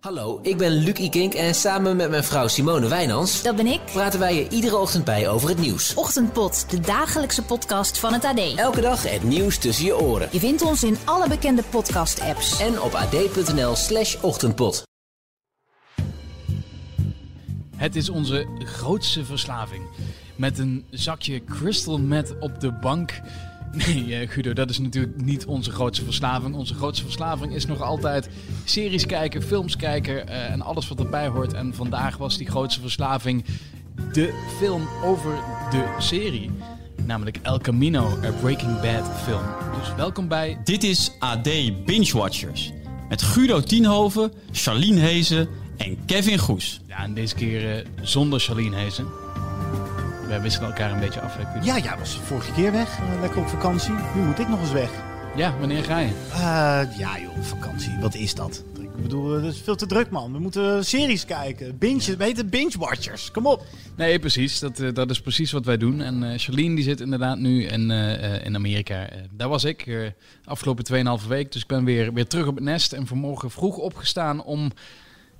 Hallo, ik ben Luc Ikink en samen met mijn vrouw Simone Wijnans Dat ben ik. praten wij je iedere ochtend bij over het nieuws. Ochtendpot, de dagelijkse podcast van het AD. Elke dag het nieuws tussen je oren. Je vindt ons in alle bekende podcast-apps. En op ad.nl slash ochtendpot. Het is onze grootste verslaving. Met een zakje crystal meth op de bank. Nee, eh, Guido, dat is natuurlijk niet onze grootste verslaving. Onze grootste verslaving is nog altijd series kijken, films kijken eh, en alles wat erbij hoort. En vandaag was die grootste verslaving de film over de serie. Namelijk El Camino, een Breaking Bad film. Dus welkom bij Dit is AD Binge Watchers. Met Guido Tienhoven, Charlene Hezen en Kevin Goes. Ja, en deze keer eh, zonder Charlene Hezen. Wij wisselen elkaar een beetje af. hè? Ja, jij was vorige keer weg, eh, lekker op vakantie. Nu moet ik nog eens weg. ja, wanneer ga je? Eh, ja joh, vakantie, wat is dat? Ik bedoel, het is veel te druk man. We moeten series kijken. Binge, we heten binge watchers. Kom op. Nee, precies. Dat, eh, dat is precies wat wij doen. En eh Charlene die zit inderdaad nu in, eh, eh, in Amerika. Eh, daar was ik uh, afgelopen 2,5 week. Dus ik ben weer, weer terug op het nest. En vanmorgen vroeg opgestaan om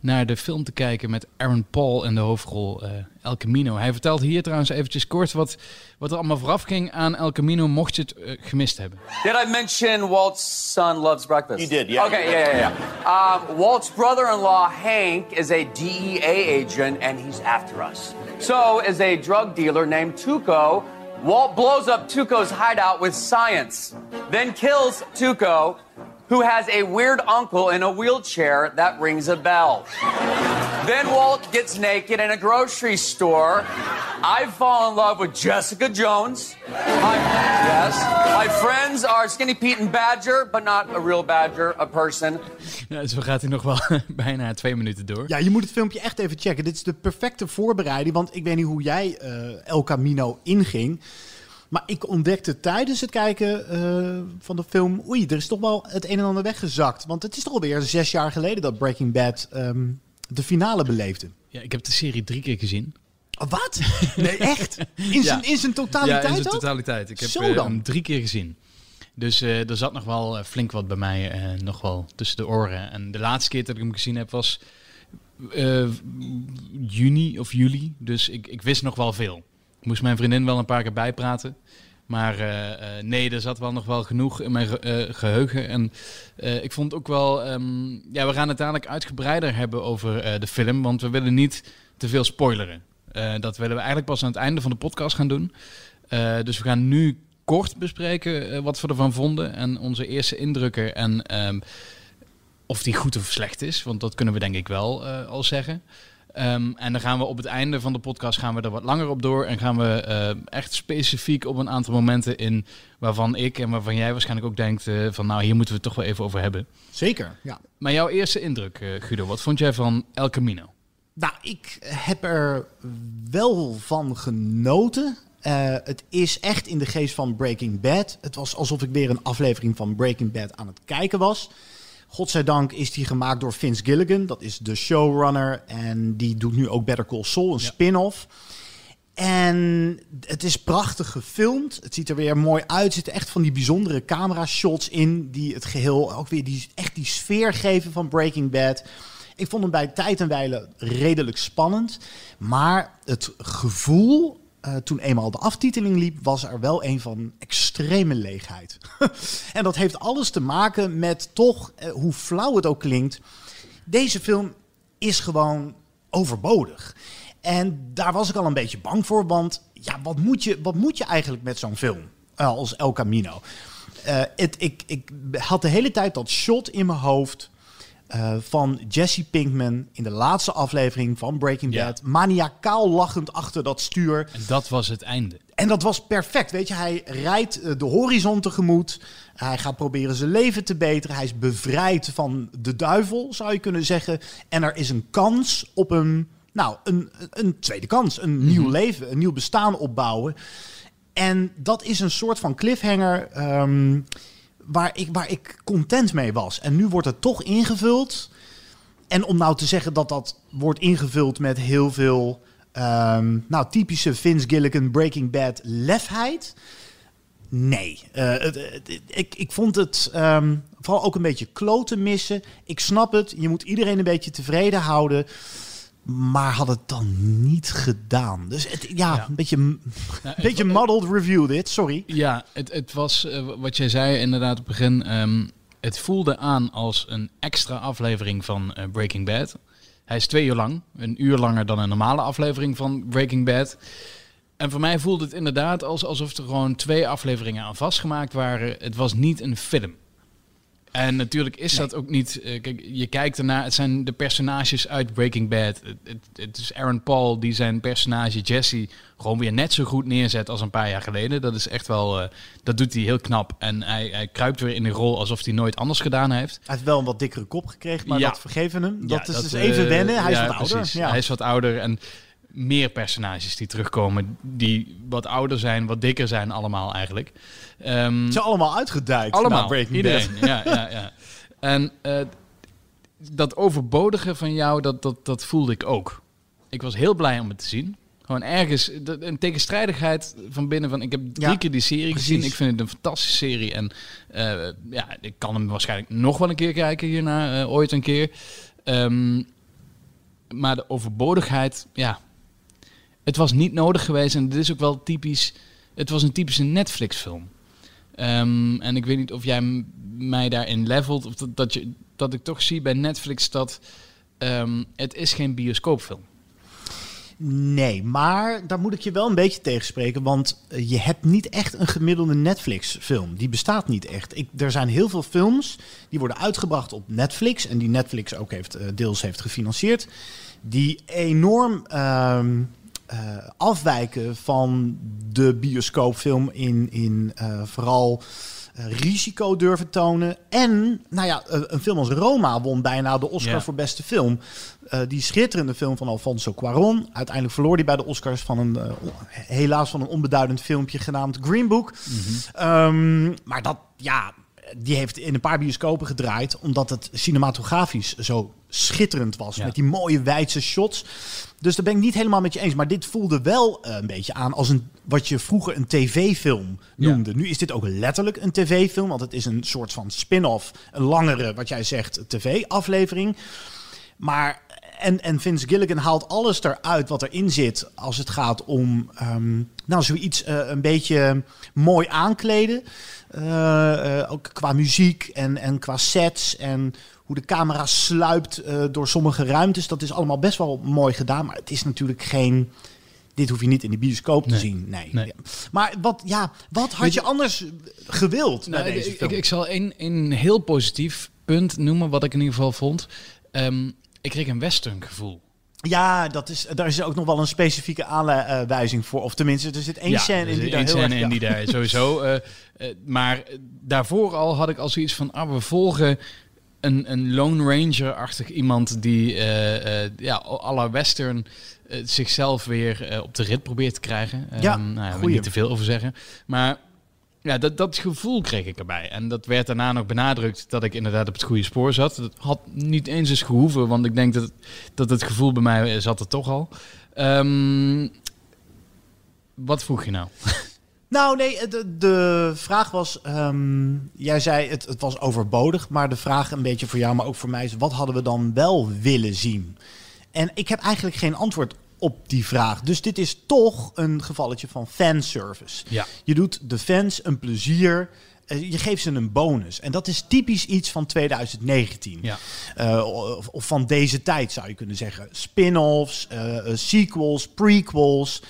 naar de film te kijken met Aaron Paul in de hoofdrol eh, El Camino. Hij vertelt hier trouwens eventjes kort wat, wat er allemaal vooraf ging aan El Camino, mocht je het eh, gemist hebben. Did I mention Walt's son loves breakfast? You did, yeah. Okay, yeah, yeah, yeah. Um, Walt's brother-in-law Hank is a DEA agent, and he's after us. So is a drug dealer named Tuco. Walt blows up Tuco's hideout with science, then kills Tuco, who has a weird uncle in a wheelchair that rings a bell. Then Walt gets naked in a grocery store. I fall in love with Jessica Jones. My, yes. My friends are Skinny Pete and Badger, but not a real badger, a person. Ja, zo gaat hij nog wel bijna twee minuten door. Ja, je moet het filmpje echt even checken. Dit is de perfecte voorbereiding. Want ik weet niet hoe jij eh, El Camino inging. Maar ik ontdekte tijdens het kijken eh, van de film... Oei, er is toch wel het een en ander weggezakt. Want het is toch alweer zes jaar geleden dat Breaking Bad ehm, de finale beleefde. Ja, ik heb de serie drie keer gezien. Oh, wat? Nee, echt? In zijn, in zijn totaliteit Ja, in zijn totaliteit. Ik heb Zo eh, dan. hem drie keer gezien. Dus eh, er zat nog wel flink wat bij mij eh, nog wel tussen de oren. En de laatste keer dat ik hem gezien heb was juni of juli. Dus ik, ik wist nog wel veel. Moest mijn vriendin wel een paar keer bijpraten. Maar eh, eh, nee, er zat wel nog wel genoeg in mijn eh, geheugen. En ik vond ook wel... ehm, ja, we gaan het dadelijk uitgebreider hebben over de film. Want we willen niet te veel spoileren. Dat willen we eigenlijk pas aan het einde van de podcast gaan doen. Dus we gaan nu kort bespreken wat we ervan vonden. En onze eerste indrukken. En ehm, of die goed of slecht is. Want dat kunnen we denk ik wel al zeggen. Ehm, en dan gaan we op het einde van de podcast gaan we er wat langer op door. En gaan we eh, echt specifiek op een aantal momenten in waarvan ik en waarvan jij waarschijnlijk ook denkt eh, van nou hier moeten we het toch wel even over hebben. Zeker, ja. Maar jouw eerste indruk, eh, Guido, wat vond jij van El Camino? Nou, ik heb er wel van genoten. Het is echt in de geest van Breaking Bad. Het was alsof ik weer een aflevering van Breaking Bad aan het kijken was. Godzijdank is die gemaakt door Vince Gilligan. Dat is de showrunner. En die doet nu ook Better Call Saul, een spin-off. En het is prachtig gefilmd. Het ziet er weer mooi uit. Er zitten echt van die bijzondere camera shots in. Die het geheel ook weer die, echt die sfeer geven van Breaking Bad. Ik vond hem bij tijd en wijle redelijk spannend. Maar het gevoel eh, toen eenmaal de aftiteling liep, was er wel een van extreme leegheid. en dat heeft alles te maken met toch, eh, hoe flauw het ook klinkt, deze film is gewoon overbodig. En daar was ik al een beetje bang voor, want ja, wat moet je, wat moet je eigenlijk met zo'n film eh, als El Camino? Het, ik, ik had de hele tijd dat shot in mijn hoofd eh, van Jesse Pinkman in de laatste aflevering van Breaking Ja. Bad. Maniacaal lachend achter dat stuur. En dat was het einde. En dat was perfect. Weet je, hij rijdt eh, de horizon tegemoet. Hij gaat proberen zijn leven te beteren. Hij is bevrijd van de duivel, zou je kunnen zeggen. En er is een kans op een, nou, een, een tweede kans. Een nieuw leven, een nieuw bestaan opbouwen. En dat is een soort van cliffhanger ehm, waar, ik, waar ik content mee was. En nu wordt het toch ingevuld. En om nou te zeggen dat dat wordt ingevuld met heel veel... ehm, nou, typische Vince Gilligan Breaking Bad lefheid... Nee. Eh, ik, ik vond het ehm, vooral ook een beetje kloten missen. Ik snap het. Je moet iedereen een beetje tevreden houden. Maar had het dan niet gedaan. Dus het, ja, Ja. een beetje, een Nou, beetje muddled review dit. Sorry. Ja, het, het was eh, wat jij zei inderdaad op het begin. ehm, het voelde aan als een extra aflevering van eh, Breaking Bad. Hij is twee uur lang. Een uur langer dan een normale aflevering van Breaking Bad. En voor mij voelde het inderdaad als, alsof er gewoon twee afleveringen aan vastgemaakt waren. Het was niet een film. En natuurlijk is dat ook niet. eh, kijk, je kijkt ernaar. Het zijn de personages uit Breaking Bad. Het, het, het is Aaron Paul die zijn personage Jesse gewoon weer net zo goed neerzet als een paar jaar geleden. Dat is echt wel. eh, dat doet hij heel knap. En hij, hij kruipt weer in de rol alsof hij nooit anders gedaan heeft. Hij heeft wel een wat dikkere kop gekregen, maar Ja. dat vergeven hem. Dat Ja, is dus eh, even wennen. Hij is ja, wat ouder. Hij is wat ouder en meer personages die terugkomen. Die wat ouder zijn, wat dikker zijn allemaal eigenlijk. Ehm, Ze zijn allemaal uitgedijd allemaal, Breaking iedereen. Ja, ja, ja. En eh, dat overbodige van jou, dat, dat, dat voelde ik ook. Ik was heel blij om het te zien. Gewoon ergens een tegenstrijdigheid van binnen. Van, ik heb drie Ja, keer die serie precies. gezien. Ik vind het een fantastische serie. En eh, ja, ik kan hem waarschijnlijk nog wel een keer kijken hierna, eh, ooit een keer. Ehm, maar de overbodigheid, ja, het was niet nodig geweest. En dit is ook wel typisch. Het was een typische Netflix-film. Ehm, en ik weet niet of jij mij daarin levelt. Of dat, dat, je, dat ik toch zie bij Netflix dat ehm, het is geen bioscoopfilm. Nee, maar daar moet ik je wel een beetje tegenspreken. Want eh, je hebt niet echt een gemiddelde Netflix-film. Die bestaat niet echt. Ik, er zijn heel veel films die worden uitgebracht op Netflix. En die Netflix ook heeft, eh, deels heeft gefinancierd. Die enorm ehm, eh, afwijken van de bioscoopfilm in, in eh, vooral eh, risico durven tonen. En, nou ja, een film als Roma won bijna de Oscar voor beste film. Die schitterende film van Alfonso Cuarón. Uiteindelijk verloor hij bij de Oscars van een, helaas van een onbeduidend filmpje genaamd Green Book. Ehm, maar dat, ja, die heeft in een paar bioscopen gedraaid, omdat het cinematografisch zo schitterend was. Ja. Met die mooie wijdse shots. Dus daar ben ik niet helemaal met je eens. Maar dit voelde wel eh, een beetje aan als een, wat je vroeger een tv-film noemde. Nu is dit ook letterlijk een tv-film, want het is een soort van spin-off. Een langere, wat jij zegt, tv-aflevering. Maar en, en Vince Gilligan haalt alles eruit wat erin zit als het gaat om ehm, nou, zoiets eh, een beetje mooi aankleden. Eh, eh, ook qua muziek en, en qua sets en hoe de camera sluipt door sommige ruimtes. Dat is allemaal best wel mooi gedaan, maar het is natuurlijk geen... Dit hoef je niet in de bioscoop te Nee. zien. Nee. Nee. Ja. Maar wat, ja, wat had je je- anders gewild Nou, bij ik, deze ik, film? ik zal één één heel positief punt noemen, wat ik in ieder geval vond. Ehm, ik kreeg een western gevoel. Ja, dat is, daar is ook nog wel een specifieke aanwijzing voor. Of tenminste, er zit één scène er in die daar één heel scène erg... in ja. die daar sowieso. eh, eh, maar daarvoor al had ik al zoiets van, ah, we volgen een, een Lone Ranger-achtig iemand die eh, ja, la western zichzelf weer op de rit probeert te krijgen. Ja, nou, daar wil ik goeie. niet te veel over zeggen. Maar ja, dat, dat gevoel kreeg ik erbij. En dat werd daarna nog benadrukt dat ik inderdaad op het goede spoor zat. Dat had niet eens eens gehoeven, want ik denk dat, dat het gevoel bij mij zat er toch al. Ehm, wat vroeg je nou? Nou, nee, de, de vraag was... ehm, jij zei het, het was overbodig, maar de vraag een beetje voor jou, maar ook voor mij is... wat hadden we dan wel willen zien? En ik heb eigenlijk geen antwoord op die vraag. Dus dit is toch een gevalletje van fanservice. Ja. Je doet de fans een plezier... eh, Je geeft ze een bonus. En dat is typisch iets van 2019. Ja. Eh, of, of van deze tijd zou je kunnen zeggen. Spin-offs, eh, sequels, prequels.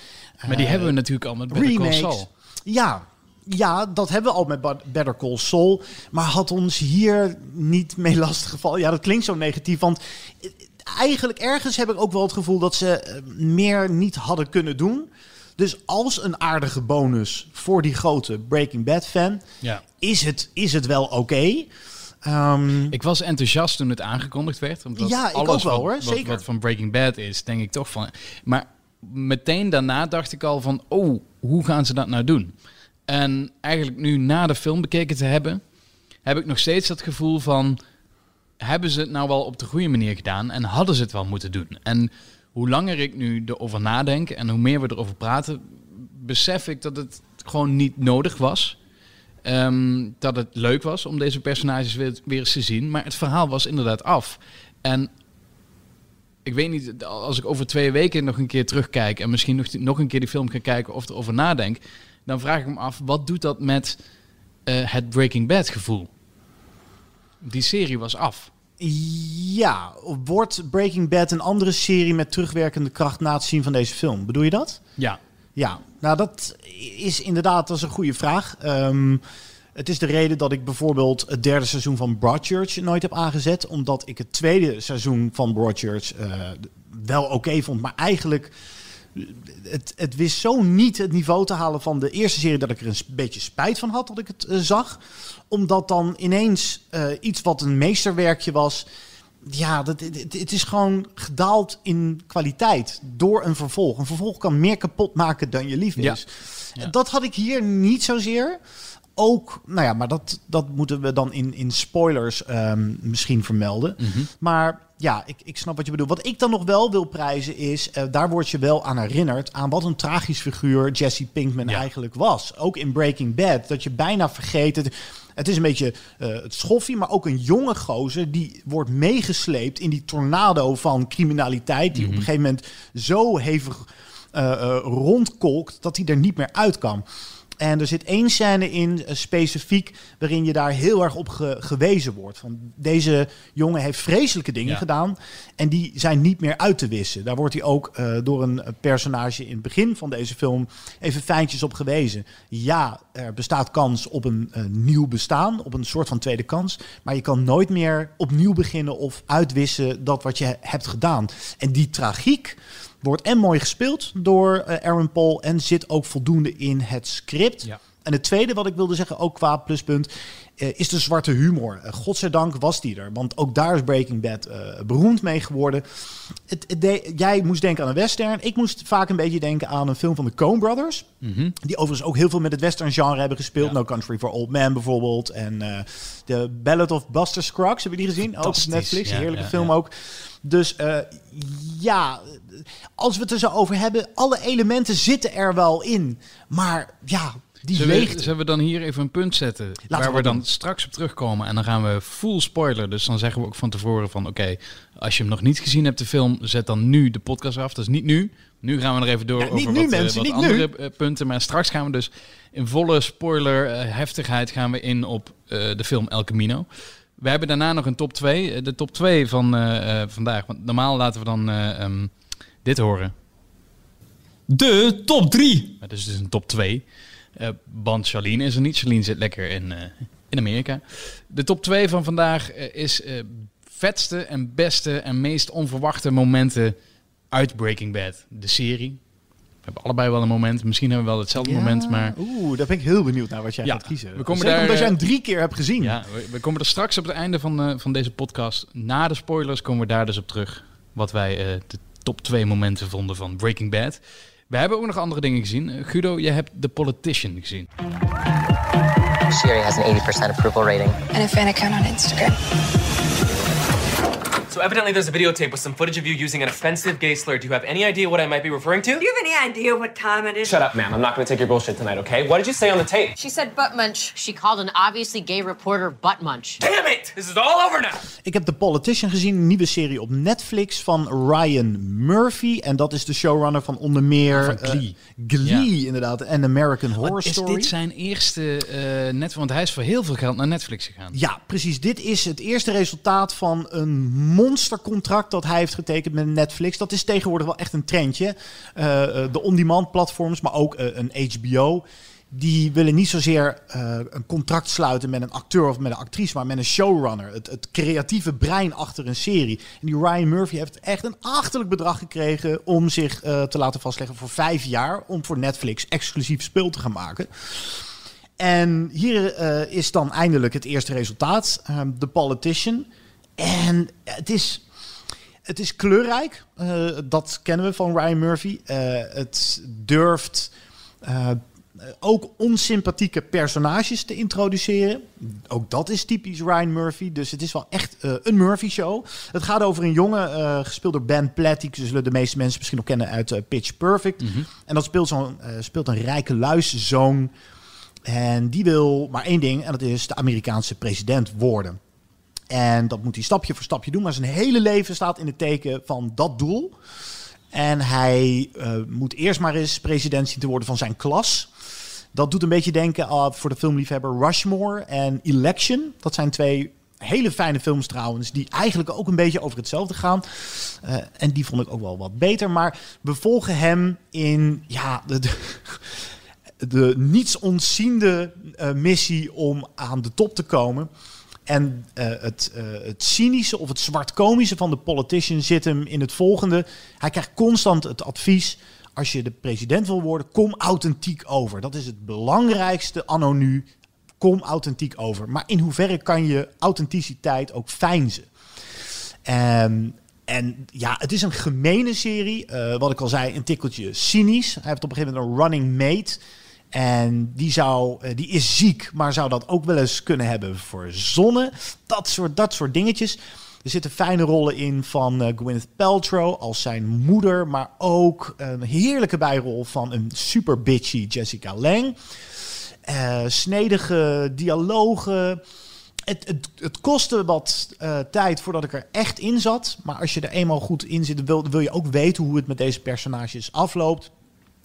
Maar die hebben we natuurlijk al met Better Call remakes. Saul. Ja, ja, dat hebben we al met Better Call Saul. Maar had ons hier niet mee lastiggevallen. Ja, dat klinkt zo negatief. Want eigenlijk ergens heb ik ook wel het gevoel dat ze eh, meer niet hadden kunnen doen. Dus als een aardige bonus voor die grote Breaking Bad fan, Ja. is het, is het wel oké. Ehm, Ik was enthousiast toen het aangekondigd werd. Omdat Ja, ik alles ook wel, wat, hoor, wat- zeker. Wat, van Breaking Bad is, denk ik toch van... Maar meteen daarna dacht ik al van... Oh, hoe gaan ze dat nou doen? En eigenlijk nu na de film bekeken te hebben... heb ik nog steeds dat gevoel van... Hebben ze het nou wel op de goede manier gedaan? En hadden ze het wel moeten doen? En hoe langer ik nu erover nadenk... en hoe meer we erover praten... besef ik dat het gewoon niet nodig was... Ehm, dat het leuk was om deze personages weer, weer eens te zien. Maar het verhaal was inderdaad af. En ik weet niet, als ik over twee weken nog een keer terugkijk... en misschien nog, nog een keer die film ga kijken of erover nadenk... dan vraag ik me af, wat doet dat met eh, het Breaking Bad gevoel? Die serie was af. Ja, wordt Breaking Bad een andere serie met terugwerkende kracht na het zien van deze film? Bedoel je dat? Ja. Ja, nou dat is inderdaad dat is een goede vraag. Ehm, het is de reden dat ik bijvoorbeeld het derde seizoen van Broadchurch nooit heb aangezet. Omdat ik het tweede seizoen van Broadchurch uh, wel oké vond. Maar eigenlijk, het, het wist zo niet het niveau te halen van de eerste serie... dat ik er een beetje spijt van had dat ik het uh, zag. Omdat dan ineens uh, iets wat een meesterwerkje was ja, dat, het, het, is gewoon gedaald in kwaliteit door een vervolg. Een vervolg kan meer kapot maken dan je lief is. Ja. Ja. Dat had ik hier niet zozeer. Ook, nou ja, maar dat, dat moeten we dan in, in spoilers um, misschien vermelden. Mm -hmm. Maar ja, ik, ik snap wat je bedoelt. Wat ik dan nog wel wil prijzen is, uh, daar word je wel aan herinnerd aan wat een tragisch figuur Jesse Pinkman ja. eigenlijk was. Ook in Breaking Bad, dat je bijna vergeet. Het, het is een beetje uh, het schoffie, maar ook een jonge gozer die wordt meegesleept in die tornado van criminaliteit. Die mm -hmm. op een gegeven moment zo hevig uh, uh, rondkolkt dat hij er niet meer uit kan. En er zit één scène in, uh, specifiek, waarin je daar heel erg op ge gewezen wordt. Van deze jongen heeft vreselijke dingen ja. gedaan en die zijn niet meer uit te wissen. Daar wordt hij ook uh, door een personage in het begin van deze film even fijntjes op gewezen. Ja, er bestaat kans op een uh, nieuw bestaan, op een soort van tweede kans. Maar je kan nooit meer opnieuw beginnen of uitwissen dat wat je hebt gedaan. En die tragiek wordt en mooi gespeeld door uh, Aaron Paul en zit ook voldoende in het script. Ja. En het tweede wat ik wilde zeggen, ook qua pluspunt, uh, is de zwarte humor. Uh, godzijdank was die er, want ook daar is Breaking Bad beroemd mee geworden. Het, het de, jij moest denken aan een western. Ik moest vaak een beetje denken aan een film van de Coen Brothers. Mm -hmm. Die overigens ook heel veel met het western genre hebben gespeeld. Ja. No Country for Old Men bijvoorbeeld. En de Ballad of Buster Scruggs, heb je die gezien? Ook op Netflix, ja, heerlijke ja, film ook. Dus uh, ja, als we het er zo over hebben, alle elementen zitten er wel in. Maar ja, die zullen leegte. We, zullen we dan hier even een punt zetten? Laten waar we we doen. dan straks op terugkomen. En dan gaan we full spoiler. Dus dan zeggen we ook van tevoren van... Oké, als je hem nog niet gezien hebt, de film... Zet dan nu de podcast af. Dat is niet nu. Nu gaan we er even door Ja, over wat, eh, mensen, wat niet andere eh, punten. Maar straks gaan we dus in volle spoiler eh, heftigheid... gaan we in op eh, de film El Camino. We hebben daarna nog een top 2. De top 2 van eh, eh, vandaag. Want normaal laten we dan eh, ehm, dit horen. De top 3. Maar dat is dus een top 2. Uh, want Charlene is er niet. Charlene zit lekker in, uh, in Amerika. De top 2 van vandaag uh, is vetste en beste en meest onverwachte momenten uit Breaking Bad. De serie. We hebben allebei wel een moment. Misschien hebben we wel hetzelfde Ja, moment, maar... Oeh, daar ben ik heel benieuwd naar wat jij Ja, gaat kiezen. we komen Zeker daar, omdat jij eh, hem drie keer hebt gezien. Ja, we, we komen er straks op het einde van, uh, van deze podcast. Na de spoilers komen we daar dus op terug. Wat wij uh, de top 2 momenten vonden van Breaking Bad. We hebben ook nog andere dingen gezien. Uh, Guido, je hebt The Politician gezien. Sherry has an 80% approval rating. And a fan account on Instagram. So evidently there's a videotape with some footage of you using an offensive gay slur. Do you have any idea what I might be referring to? Do you have any idea what time it is? Shut up, ma'am. I'm not going to take your bullshit tonight, okay? What did you say on the tape? She said butt munch. She called an obviously gay reporter butt munch. Damn it! This is all over now! Ik heb The Politician gezien, een nieuwe serie op Netflix van Ryan Murphy. En dat is de showrunner van onder meer... Van Glee. eh, Glee, inderdaad. En American Horror Is Story. dit zijn eerste uh, net, want hij is voor heel veel geld naar Netflix gegaan. Ja, precies. Dit is het eerste resultaat van een monstercontract dat hij heeft getekend met Netflix. Dat is tegenwoordig wel echt een trendje. Uh, de on-demand platforms, maar ook uh, een HBO. Die willen niet zozeer een contract sluiten met een acteur of met een actrice, maar met een showrunner. Het, het creatieve brein achter een serie. En die Ryan Murphy heeft echt een achterlijk bedrag gekregen om zich te laten vastleggen voor vijf jaar. Om voor Netflix exclusief spul te gaan maken. En hier is dan eindelijk het eerste resultaat. The Politician. En het is het is kleurrijk. Uh, dat kennen we van Ryan Murphy. Uh, het durft uh, ook onsympathieke personages te introduceren. Ook dat is typisch Ryan Murphy. Dus het is wel echt een Murphy-show. Het gaat over een jongen, gespeeld door Ben Platt. Die zullen de meeste mensen misschien nog kennen uit Pitch Perfect. Mm -hmm. En dat speelt, zo'n, speelt een rijke luiszoon En die wil maar één ding, en dat is de Amerikaanse president worden. En dat moet hij stapje voor stapje doen, maar zijn hele leven staat in het teken van dat doel. En hij eh, moet eerst maar eens president zien te worden van zijn klas. Dat doet een beetje denken uh, voor de filmliefhebber Rushmore en Election. Dat zijn twee hele fijne films trouwens, die eigenlijk ook een beetje over hetzelfde gaan. Uh, en die vond ik ook wel wat beter. Maar we volgen hem in ja, de, de, de niets ontziende uh, missie om aan de top te komen. En uh, het, uh, het cynische of het zwart-komische van de politician zit hem in het volgende. Hij krijgt constant het advies: als je de president wil worden, kom authentiek over. Dat is het belangrijkste anno nu. Kom authentiek over. Maar in hoeverre kan je authenticiteit ook feinzen? Um, en ja, het is een gemene serie. Uh, wat ik al zei, een tikkeltje cynisch. Hij heeft op een gegeven moment een running mate. En die, zou, die is ziek, maar zou dat ook wel eens kunnen hebben verzonnen. Dat soort, dat soort dingetjes. Er zitten fijne rollen in van uh, Gwyneth Paltrow als zijn moeder. Maar ook een heerlijke bijrol van een super bitchy Jessica Lange. Uh, snedige dialogen. Het, het, het kostte wat tijd voordat ik er echt in zat. Maar als je er eenmaal goed in zit, wil, wil je ook weten hoe het met deze personages afloopt.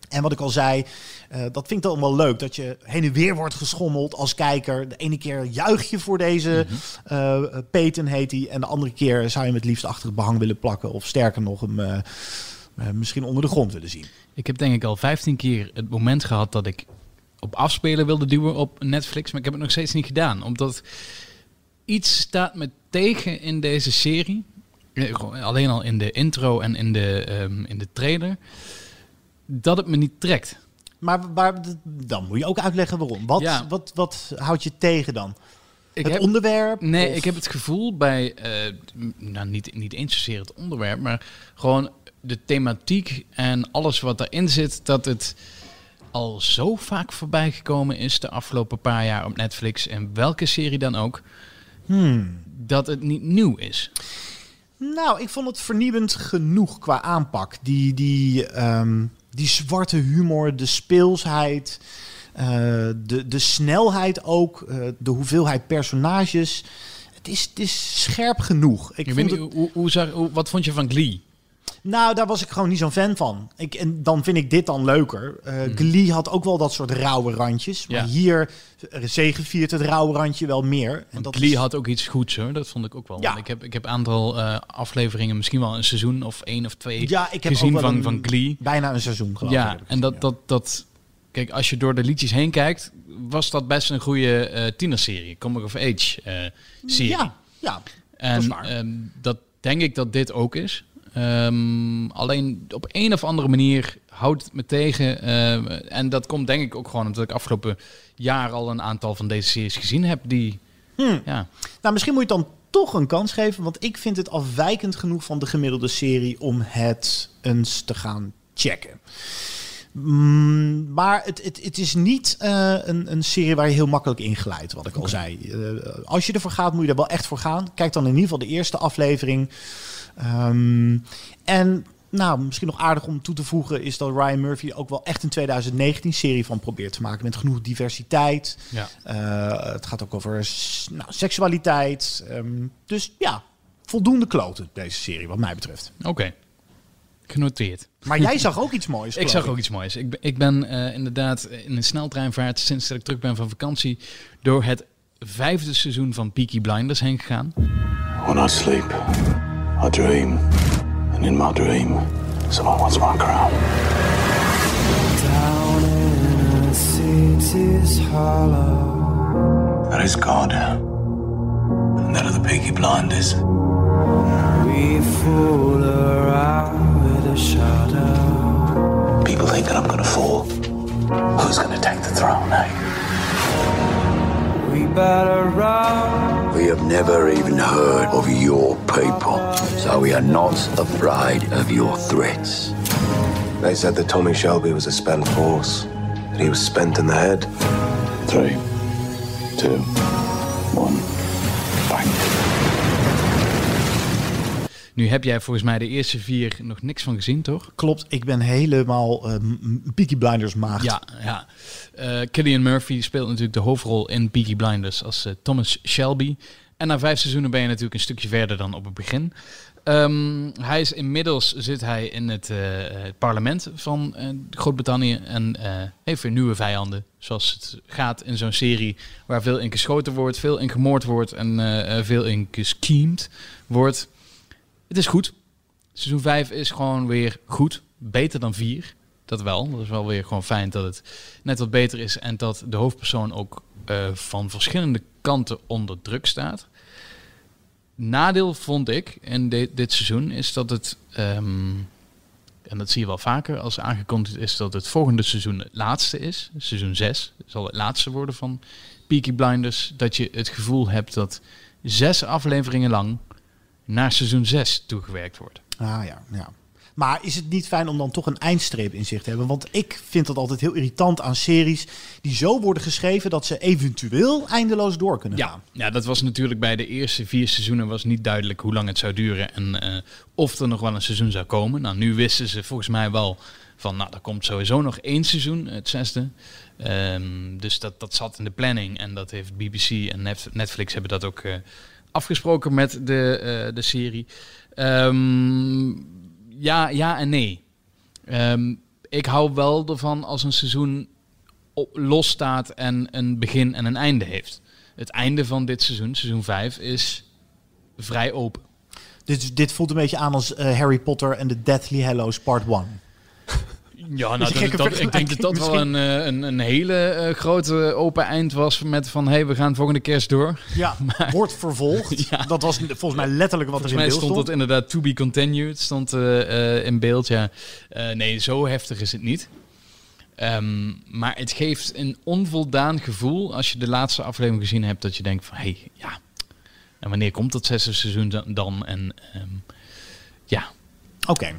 En wat ik al zei, uh, dat vind ik dan wel leuk. Dat je heen en weer wordt geschommeld als kijker. De ene keer juich je voor deze mm -hmm. uh, Peyton heet hij. En de andere keer zou je hem het liefst achter het behang willen plakken. Of sterker nog, hem uh, misschien onder de grond willen zien. Ik heb denk ik al 15 keer het moment gehad dat ik op afspelen wilde duwen op Netflix. Maar ik heb het nog steeds niet gedaan. Omdat iets staat me tegen in deze serie. Alleen al in de intro en in de, um, in de trailer dat het me niet trekt. Maar, maar dan moet je ook uitleggen waarom. Wat, ja. wat, wat houdt je tegen dan? Ik het heb, onderwerp? Nee, of? ik heb het gevoel bij, uh, nou niet, niet eens zozeer het onderwerp, maar gewoon de thematiek en alles wat erin zit, dat het al zo vaak voorbij gekomen is de afgelopen paar jaar op Netflix en welke serie dan ook, hmm. dat het niet nieuw is. Nou, ik vond het vernieuwend genoeg qua aanpak. Die, die, um, die zwarte humor, de speelsheid, uh, de, de snelheid ook, uh, de hoeveelheid personages. Het is, het is scherp genoeg. Ik vond het... hoe, hoe, zag, hoe, wat vond je van Glee? Nou, daar was ik gewoon niet zo'n fan van. Ik, en dan vind ik dit dan leuker. Uh, mm. Glee had ook wel dat soort rauwe randjes. Maar Ja. hier zegeviert het rauwe randje wel meer. En dat Glee is- had ook iets goeds hoor, dat vond ik ook wel. Ja. Ik heb ik heb een aantal uh, afleveringen, misschien wel een seizoen of één of twee Ja, ik heb gezien van, een- van Glee. bijna een seizoen geloof Ja, ik. en dat, dat, dat, kijk, als je door de liedjes heen kijkt, was dat best een goede uh, tienerserie, Comic of Age serie. Ja, ja. en dat is waar. Um, dat denk ik dat dit ook is. Um, alleen op een of andere manier houdt het me tegen. Uh, en dat komt denk ik ook gewoon omdat ik afgelopen jaar al een aantal van deze series gezien heb die... Hmm. Ja. Nou, misschien moet je het dan toch een kans geven. Want ik vind het afwijkend genoeg van de gemiddelde serie om het eens te gaan checken. Mm, maar het, het, het is niet uh, een, een serie waar je heel makkelijk in glijdt, wat ik al zei. Uh, als je ervoor gaat, moet je er wel echt voor gaan. Kijk dan in ieder geval de eerste aflevering. Um, en nou, misschien nog aardig om toe te voegen is dat Ryan Murphy ook wel echt een 2019 serie van probeert te maken met genoeg diversiteit. Ja. Uh, het gaat ook over nou, seksualiteit. Um, dus ja, voldoende kloten deze serie wat mij betreft. Oké. Okay. Genoteerd. Maar jij zag ook iets moois. ik zag ook iets moois. Ik, ik ben uh, inderdaad in een sneltreinvaart sinds dat ik terug ben van vakantie door het vijfde seizoen van Peaky Blinders heen gegaan. When I sleep, I dream. And in my dream, someone wants my crown. Down in a city's hollow. That is God. And that are the Peaky Blinders. We fool around with a shadow. People think that I'm gonna fall. Who's gonna take the throne, eh? We better run. We have never even heard of your people, so we are not afraid of your threats. They said that Tommy Shelby was a spent force, that he was spent in the head. Three, two, one, bang. Nu heb jij volgens mij de eerste vier nog niks van gezien, toch? Klopt, ik ben helemaal uh, Peaky Blinders maagd. Ja, ja. Uh, Killian Murphy speelt natuurlijk de hoofdrol in Peaky Blinders als uh, Thomas Shelby. En na vijf seizoenen ben je natuurlijk een stukje verder dan op het begin. Um, hij is inmiddels zit hij in het, uh, het parlement van uh, Groot-Brittannië en uh, heeft weer nieuwe vijanden. Zoals het gaat in zo'n serie waar veel in geschoten wordt, veel in gemoord wordt en veel in geschemed wordt. Het is goed. Seizoen 5 is gewoon weer goed. Beter dan 4. Dat wel. Dat is wel weer gewoon fijn dat het net wat beter is en dat de hoofdpersoon ook van verschillende kanten onder druk staat. Nadeel vond ik in dit seizoen is dat het, um, en dat zie je wel vaker als aangekondigd is, dat het volgende seizoen het laatste is. Seizoen 6 zal het laatste worden van Peaky Blinders. Dat je het gevoel hebt dat zes afleveringen lang naar seizoen 6 toegewerkt wordt. Ah ja, ja. Maar is het niet fijn om dan toch een eindstreep in zich te hebben? Want ik vind dat altijd heel irritant aan series die zo worden geschreven dat ze eventueel eindeloos door kunnen ja, gaan. Ja, dat was natuurlijk bij de eerste vier seizoenen was niet duidelijk hoe lang het zou duren en uh, of er nog wel een seizoen zou komen. Nou, nu wisten ze volgens mij wel van, nou, er komt sowieso nog één seizoen, het zesde. Um, dus dat, dat zat in de planning en dat heeft BBC en Netflix hebben dat ook uh, afgesproken met de, uh, de serie. Um, ja, ja en nee. Um, ik hou wel ervan als een seizoen los staat en een begin en een einde heeft. Het einde van dit seizoen, seizoen 5, is vrij open. Dit, dit voelt een beetje aan als uh, Harry Potter en de Deathly Hallows Part 1. Ja, nou, dat, dat, ik denk dat dat wel een, een, een hele uh, grote open eind was met van... hé, hey, we gaan volgende kerst door. Ja, maar, wordt vervolgd. ja. Dat was volgens mij letterlijk wat volgens er in beeld stond. stond. het inderdaad to be continued, stond uh, in beeld, ja. nee, zo heftig is het niet. Um, maar het geeft een onvoldaan gevoel als je de laatste aflevering gezien hebt... dat je denkt van, hé, hey, ja, en wanneer komt dat zesde seizoen dan? En um, ja. Oké. Okay.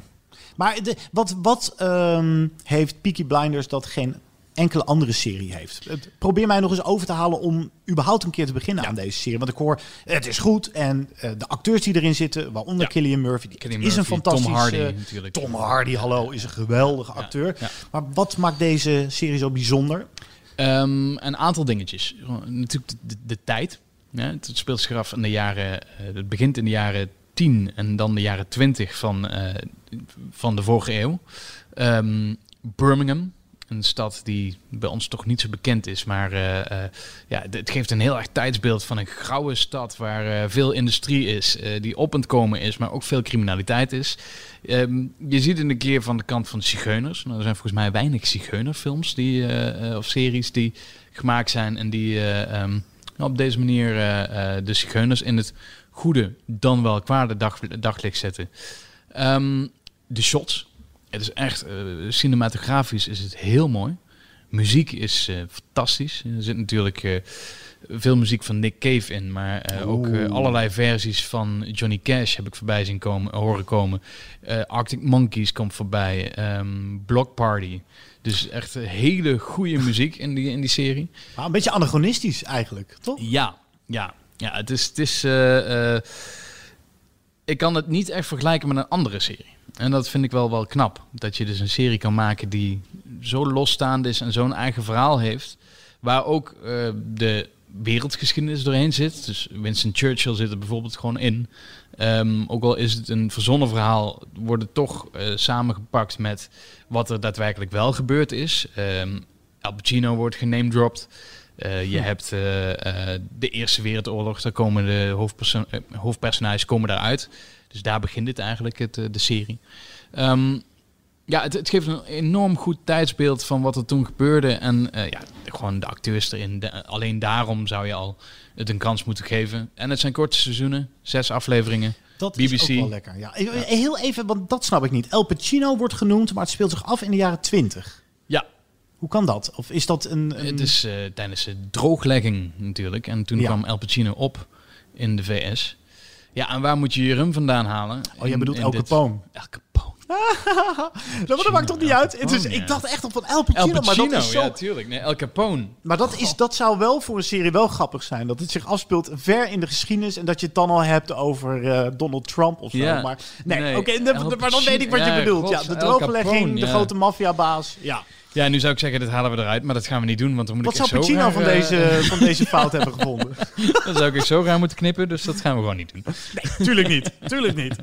Maar de, wat, wat um, heeft Peaky Blinders dat geen enkele andere serie heeft? Probeer mij nog eens over te halen om überhaupt een keer te beginnen ja. aan deze serie. Want ik hoor, het is goed. En uh, de acteurs die erin zitten, waaronder ja. Killian Murphy, die Killian is Murphy, een fantastische... Tom Hardy natuurlijk. Tom Hardy, hallo, is een geweldige acteur. Maar wat maakt deze serie zo bijzonder? Um, een aantal dingetjes. Natuurlijk de, de, de tijd. Het speelt zich af in de jaren... Uh, het begint in de jaren 10 en dan de jaren 20 van, uh, van de vorige eeuw. Um, Birmingham, een stad die bij ons toch niet zo bekend is, maar uh, uh, ja, het geeft een heel erg tijdsbeeld van een grauwe stad waar veel industrie is, die op komen is, maar ook veel criminaliteit is. Um, je ziet het een keer van de kant van zigeuners. Nou, er zijn volgens mij weinig zigeunerfilms die, of series die gemaakt zijn en die um, op deze manier de zigeuners in het goede dan wel kwade dag, daglicht zetten. Um, de shots. Het is echt, uh, cinematografisch is het heel mooi. Muziek is uh, fantastisch. Er zit natuurlijk uh, veel muziek van Nick Cave in, maar ook allerlei versies van Johnny Cash heb ik voorbij zien komen, horen komen. Arctic Monkeys komt voorbij. Um, Block Party. Dus echt hele goede muziek in die, in die serie. Maar een beetje anachronistisch eigenlijk, toch? Ja, ja. Ja, het is. Is uh, uh, ik kan het niet echt vergelijken met een andere serie. En dat vind ik wel, wel knap. Dat je dus een serie kan maken die zo losstaand is en zo'n eigen verhaal heeft. Waar ook uh, de wereldgeschiedenis doorheen zit. Dus Winston Churchill zit er bijvoorbeeld gewoon in. Um, ook al is het een verzonnen verhaal, wordt het toch samengepakt met wat er daadwerkelijk wel gebeurd is. Um, Al Pacino wordt genamedropped. Uh, je hm. hebt uh, uh, de Eerste Wereldoorlog, daar komen de hoofdperso hoofdpersonages komen daaruit. Dus daar begint het eigenlijk, het, de serie. Um, ja, het, het, geeft een enorm goed tijdsbeeld van wat er toen gebeurde. En ja, gewoon de acteurs erin. De, alleen daarom zou je al het een kans moeten geven. En het zijn korte seizoenen, zes afleveringen. Dat BBC. is ook wel lekker. Ja. Heel even, want dat snap ik niet. El Pacino wordt genoemd, maar het speelt zich af in de jaren twintig. Hoe kan dat? Of is dat een... een... Het is uh, tijdens de drooglegging natuurlijk. En toen ja. kwam El Pacino op in de VS. Ja, en waar moet je je rum vandaan halen? Oh, jij bedoelt El Capone? El Capone, dat maakt toch niet uit. Capone, ik dacht echt op van El Pacino, El Pacino, maar dat is zo... ja, tuurlijk. Nee, El Capone. Maar dat, is, dat zou wel voor een serie wel grappig zijn. Dat het zich afspeelt ver in de geschiedenis. En dat je het dan al hebt over eh, Donald Trump of zo. Ja. Maar nee, Nee, oké, maar dan weet ik wat je bedoelt. God, ja, de drooglegging, de grote maffiabaas. Ja. Ja, nu zou ik zeggen, dit halen we eruit, maar dat gaan we niet doen, want dan moet Wat ik zou Pacino van eh, deze, van deze fout hebben gevonden? Dan zou ik echt zo raar moeten knippen, dus dat gaan we gewoon niet doen. Nee, tuurlijk niet. Tuurlijk niet.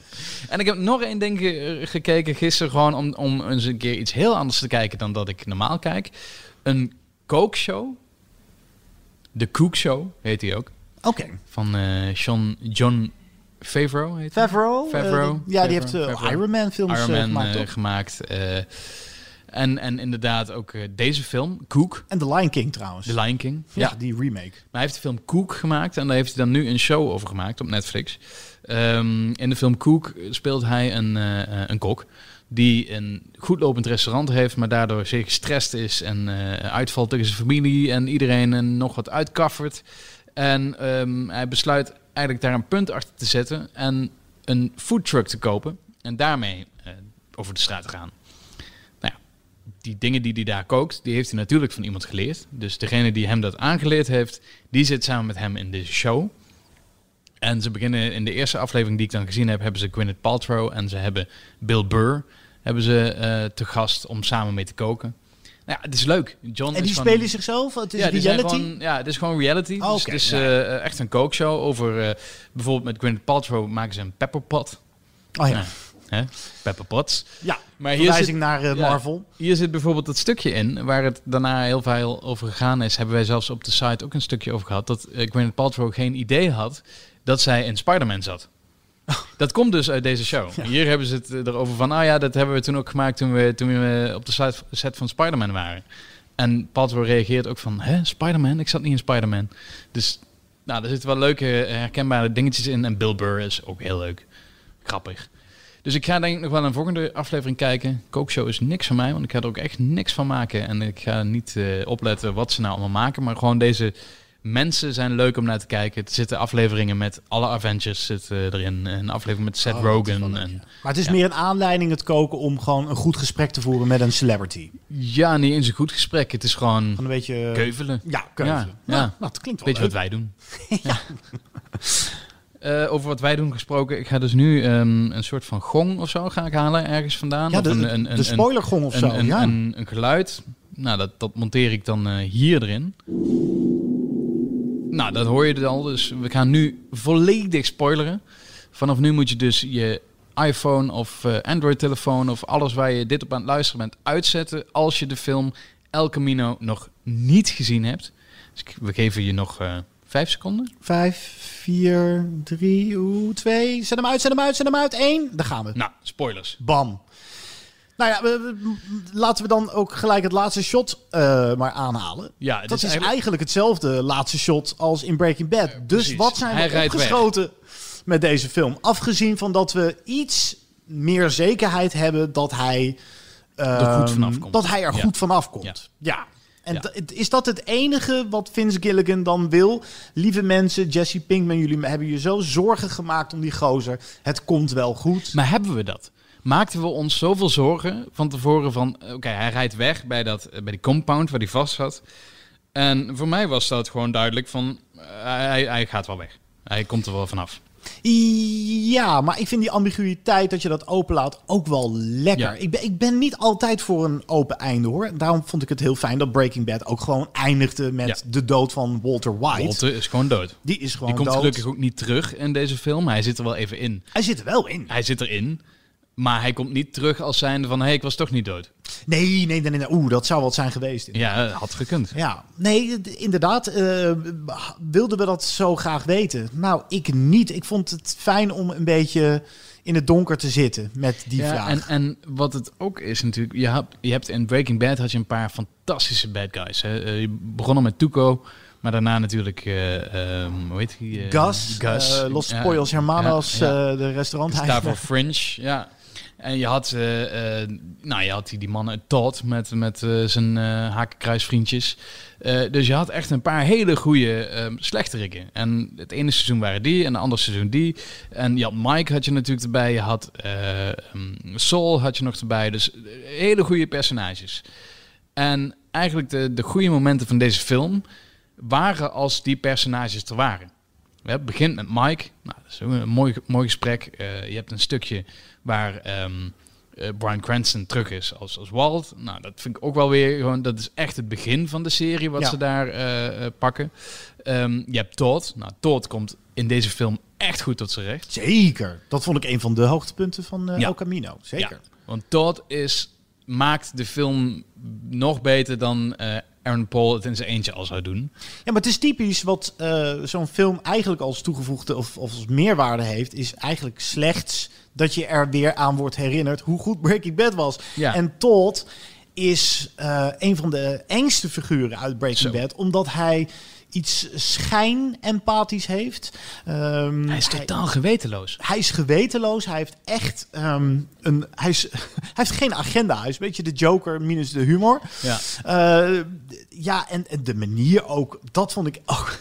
En ik heb nog één ding ge- gekeken gisteren, gewoon om, om eens een keer iets heel anders te kijken dan dat ik normaal kijk. Een kookshow. De Cook Show heet die ook. Oké. Van eh John, John Favreau heet hij? Favreau? Favreau. Eh, ja, die heeft eh. Iron Man films eh, Iron Man gemaakt, eh, gemaakt. En, en inderdaad ook eh, deze film, Cook. En The Lion King trouwens. The Lion King. Ja, die remake. Maar hij heeft de film Cook gemaakt en daar heeft hij dan nu een show over gemaakt op Netflix. Ehm, in de film Cook speelt hij een, eh, eh, een kok die een goed lopend restaurant heeft, maar daardoor zeer gestrest is en uitvalt tegen zijn familie en iedereen en nog wat uitkaffert. En ehm, hij besluit eigenlijk daar een punt achter te zetten en een foodtruck te kopen en daarmee over de straat te gaan. Nou die dingen die hij daar kookt, die heeft hij natuurlijk van iemand geleerd. Dus degene die hem dat aangeleerd heeft, die zit samen met hem in deze show. En ze beginnen in de eerste aflevering die ik dan gezien heb, hebben ze Gwyneth Paltrow en ze hebben Bill Burr hebben ze eh, te gast om samen mee te koken. Nou ja, het is leuk. John En is die van- spelen zichzelf? Het is ja, reality? gewoon- ja, het is gewoon reality. Oh, dus het is ja. eh, echt een kookshow over... eh, bijvoorbeeld met Gwyneth Paltrow maken ze een pepperpot. Oh ja. Hè? Pepperpots. Ja, maar verwijzing naar, eh, ja, Marvel. Hier zit bijvoorbeeld dat stukje in waar het daarna heel veel over gegaan is. Hebben wij zelfs op de site ook een stukje over gehad. Dat eh, Gwyneth Paltrow geen idee had dat zij in Spider-Man zat. Dat komt dus uit deze show. Hier hebben ze het eh, erover van, ah ja, dat hebben we toen ook gemaakt toen we, toen we op de site- set van Spider-Man waren. En Paltrow reageert ook van, hè, Spider-Man? Ik zat niet in Spider-Man. Dus, nou, er zitten wel leuke, herkenbare dingetjes in. En Bill Burr is ook heel leuk. Grappig. Dus ik ga denk ik nog wel een volgende aflevering kijken. Kookshow is niks van mij, want ik ga er ook echt niks van maken. En ik ga niet eh, opletten wat ze nou allemaal maken. Maar gewoon deze mensen zijn leuk om naar te kijken. Er zitten afleveringen met alle Avengers zitten erin. Een aflevering met Seth Oh, Rogen. leuk, en, Maar het is ja. meer een aanleiding het koken om gewoon een goed gesprek te voeren met een celebrity. Ja, niet eens een goed gesprek. Het is gewoon een beetje keuvelen. Ja, keuvelen. Ja, Nou, ja. nou, dat klinkt wel Beetje leuk. wat wij doen. ja. Eh, over wat wij doen gesproken. Ik ga dus nu ehm, een soort van gong of zo ga ik halen ergens vandaan. Ja, Of de- een, een, de een- spoilergong of een- zo, Een, ja. een, een geluid. Nou, dat, dat monteer ik dan eh, hier erin. Nou, dat hoor je al. Dus we gaan nu volledig spoileren. Vanaf nu moet je dus je iPhone of eh, Android-telefoon of alles waar je dit op aan het luisteren bent uitzetten als je de film El Camino nog niet gezien hebt. Dus we geven je nog vijf seconden. Vijf, vier, drie, oeh, twee. Zet hem uit, zet hem uit, zet hem uit. Eén. Daar gaan we. Nou, spoilers. Bam. Nou ja, we- we- laten we dan ook gelijk het laatste shot eh, maar aanhalen. Ja, dat is eigenlijk- eigenlijk hetzelfde laatste shot als in Breaking Bad. dus wat zijn Hij we opgeschoten met deze film? Afgezien van dat we iets meer zekerheid hebben dat hij, Er goed ehm, vanaf komt. dat hij er Ja. goed vanaf komt. Ja. Ja. En Ja. is dat het enige wat Vince Gilligan dan wil? Lieve mensen, Jesse Pinkman, jullie hebben je zo zorgen gemaakt om die gozer. Het komt wel goed. Maar hebben we dat? Maakten we ons zoveel zorgen van tevoren van... Oké, hij rijdt weg bij, dat, bij die compound waar hij vast zat. En voor mij was dat gewoon duidelijk van... eh, hij, hij gaat wel weg. Hij komt er wel vanaf. Ja, maar ik vind die ambiguïteit dat je dat openlaat ook wel lekker. Ja. Ik, ben, ik ben niet altijd voor een open einde hoor. Daarom vond ik het heel fijn dat Breaking Bad ook gewoon eindigde met Ja. de dood van Walter White. Walter is gewoon dood. Die is gewoon Die komt dood. gelukkig ook niet terug in deze film. Hij zit er wel even in. Hij zit er wel in. Hij zit erin. Maar hij komt niet terug als zijnde van... Hé, hey, ik was toch niet dood. Nee, nee, nee. nee, nee. Oeh, dat zou wat zijn geweest. Ja, had gekund. Ja, nee, inderdaad. eh, wilden we dat zo graag weten? Nou, ik niet. Ik vond het fijn om een beetje in het donker te zitten met die ja, vraag. En, en wat het ook is natuurlijk, je hebt, je hebt in Breaking Bad had je een paar fantastische bad guys. Hè. Eh, je begon al met Tuco, maar daarna natuurlijk, eh, ehm, hoe heet eh, Gus, Gus. eh, Los Pollos Hermanos, ja, ja. de restaurant. Voor Fringe, ja. En je had, eh, eh, nou, je had die, die man uit Todd met, met eh, zijn hakenkruisvriendjes. Dus je had echt een paar hele goede uh, slechterikken. En het ene seizoen waren die en het andere seizoen die. En je had Mike had je natuurlijk erbij. Je had eh, um, Saul had je nog erbij. Dus hele goede personages. En eigenlijk de, de goede momenten van deze film waren als die personages er waren. Het begint met Mike. Nou, dat is ook een mooi, mooi gesprek. Uh, je hebt een stukje waar um, uh, Brian Cranston terug is als, als Walt. Nou, dat vind ik ook wel weer gewoon. Dat is echt het begin van de serie wat Ja. ze daar uh, pakken. Um, je hebt Todd. Nou, Todd komt in deze film echt goed tot zijn recht. Zeker. Dat vond ik een van de hoogtepunten van Ja. El Camino. Zeker. Ja, want Todd is, maakt de film nog beter dan uh, Aaron Paul het in zijn eentje al zou doen. Ja, maar het is typisch wat uh, zo'n film eigenlijk als toegevoegde of, of als meerwaarde heeft, is eigenlijk slechts dat je er weer aan wordt herinnerd hoe goed Breaking Bad was. Ja. En Todd is uh, een van de engste figuren uit Breaking Zo. Bad, omdat hij iets schijn-empathisch heeft. Um, hij is totaal gewetenloos. Hij is gewetenloos. Hij heeft echt um, een. Hij, is, hij heeft geen agenda. Hij is een beetje de Joker minus de humor. Ja, uh, ja en, en, de manier ook. Dat vond ik ook.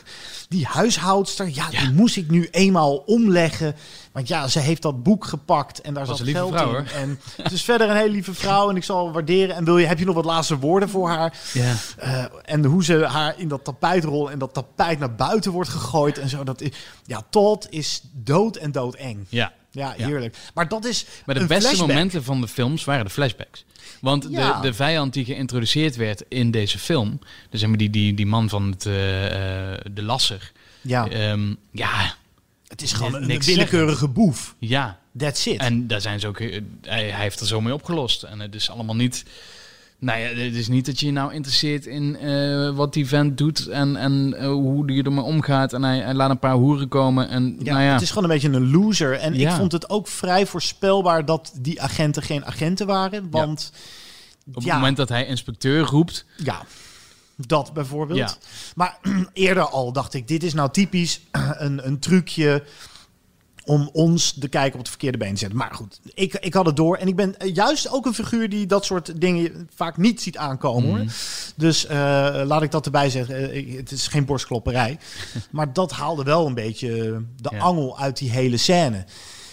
Die huishoudster, ja, ja, die moest ik nu eenmaal omleggen. Want ja, ze heeft dat boek gepakt en daar Was zat een lieve geld vrouw, in. hoor. En het is verder een hele lieve vrouw en ik zal waarderen. En wil je, heb je nog wat laatste woorden voor haar? Ja. Uh, en hoe ze haar in dat tapijtrol en dat tapijt naar buiten wordt gegooid en zo. Dat is, ja, Todd is dood en doodeng. Ja. Ja, heerlijk. Maar dat is. Maar de een beste flashback. momenten van de films waren de flashbacks. Want Ja. de, de vijand die geïntroduceerd werd in deze film, dus zeg maar die, die, die man van het, uh, uh, de lasser. Ja. Um, ja. Het is gewoon een willekeurige zeggen. boef. Ja. That's it. En daar zijn ze ook, hij, hij heeft er zo mee opgelost. En het is allemaal niet. Nou ja, het is niet dat je je nou interesseert in uh, wat die vent doet en, en uh, hoe die ermee omgaat. En hij, hij, laat een paar hoeren komen. En, ja, nou ja. Het is gewoon een beetje een loser. En ja. ik vond het ook vrij voorspelbaar dat die agenten geen agenten waren. Want ja. op het moment dat hij inspecteur roept. Ja. Dat bijvoorbeeld. Ja. Maar eerder al dacht ik, dit is nou typisch een, een trucje om ons de kijker op het verkeerde been te zetten. Maar goed, ik, ik had het door. En ik ben juist ook een figuur die dat soort dingen vaak niet ziet aankomen. Hoor. Dus uh, laat ik dat erbij zeggen. Uh, het is geen borstklopperij. maar dat haalde wel een beetje de Ja. angel uit die hele scène.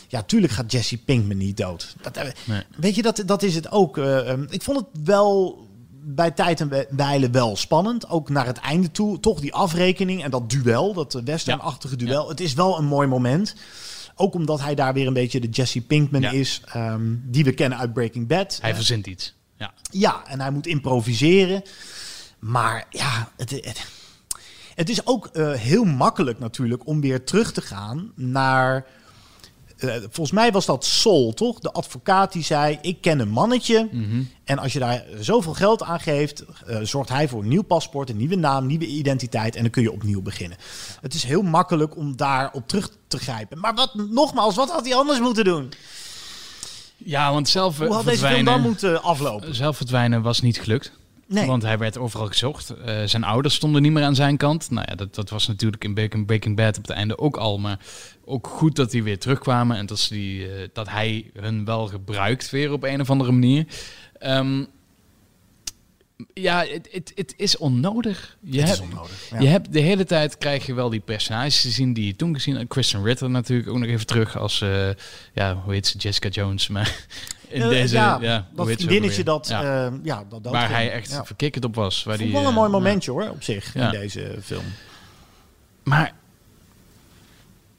Ja, tuurlijk gaat Jesse Pinkman niet dood. Dat, eh, Nee. Weet je, dat, dat is het ook. Uh, um, ik vond het wel bij tijd en wijle wel spannend. Ook naar het einde toe. Toch die afrekening en dat duel, dat westernachtige duel. Het is wel een mooi moment. Ook omdat hij daar weer een beetje de Jesse Pinkman Ja. is, um, die we kennen uit Breaking Bad. Hij Uh, verzint iets. Ja. ja, en hij moet improviseren. Maar ja, het, het, het is ook uh, heel makkelijk natuurlijk om weer terug te gaan naar... Uh, volgens mij was dat Sol, toch? De advocaat die zei, ik ken een mannetje. Mm -hmm. En als je daar zoveel geld aan geeft, uh, zorgt hij voor een nieuw paspoort, een nieuwe naam, nieuwe identiteit. En dan kun je opnieuw beginnen. Het is heel makkelijk om daarop terug te grijpen. Maar wat, nogmaals, wat had hij anders moeten doen? Ja, want zelf Hoe had deze film dan moeten aflopen? Zelf verdwijnen was niet gelukt. Nee. Want hij werd overal gezocht. Uh, zijn ouders stonden niet meer aan zijn kant. Nou ja, dat, dat was natuurlijk in Breaking, Breaking Bad op het einde ook al. Maar ook goed dat die weer terugkwamen. En dat, ze die, uh, dat hij hun wel gebruikt weer op een of andere manier. Um, ja, het is onnodig. Je, het hebt, is onnodig, ja. je hebt de hele tijd krijg je wel die personages te zien die je toen gezien hebt. Christian Ritter natuurlijk ook nog even terug als, uh, ja, hoe heet ze, Jessica Jones. Maar in uh, deze, ja, ja, dat vriendinnetje dat, ja. Uh, ja, dat, dat Waar ging. hij echt verkikkerd op was. Waar Vond die, wel een mooi momentje hoor, op zich, in deze film. Maar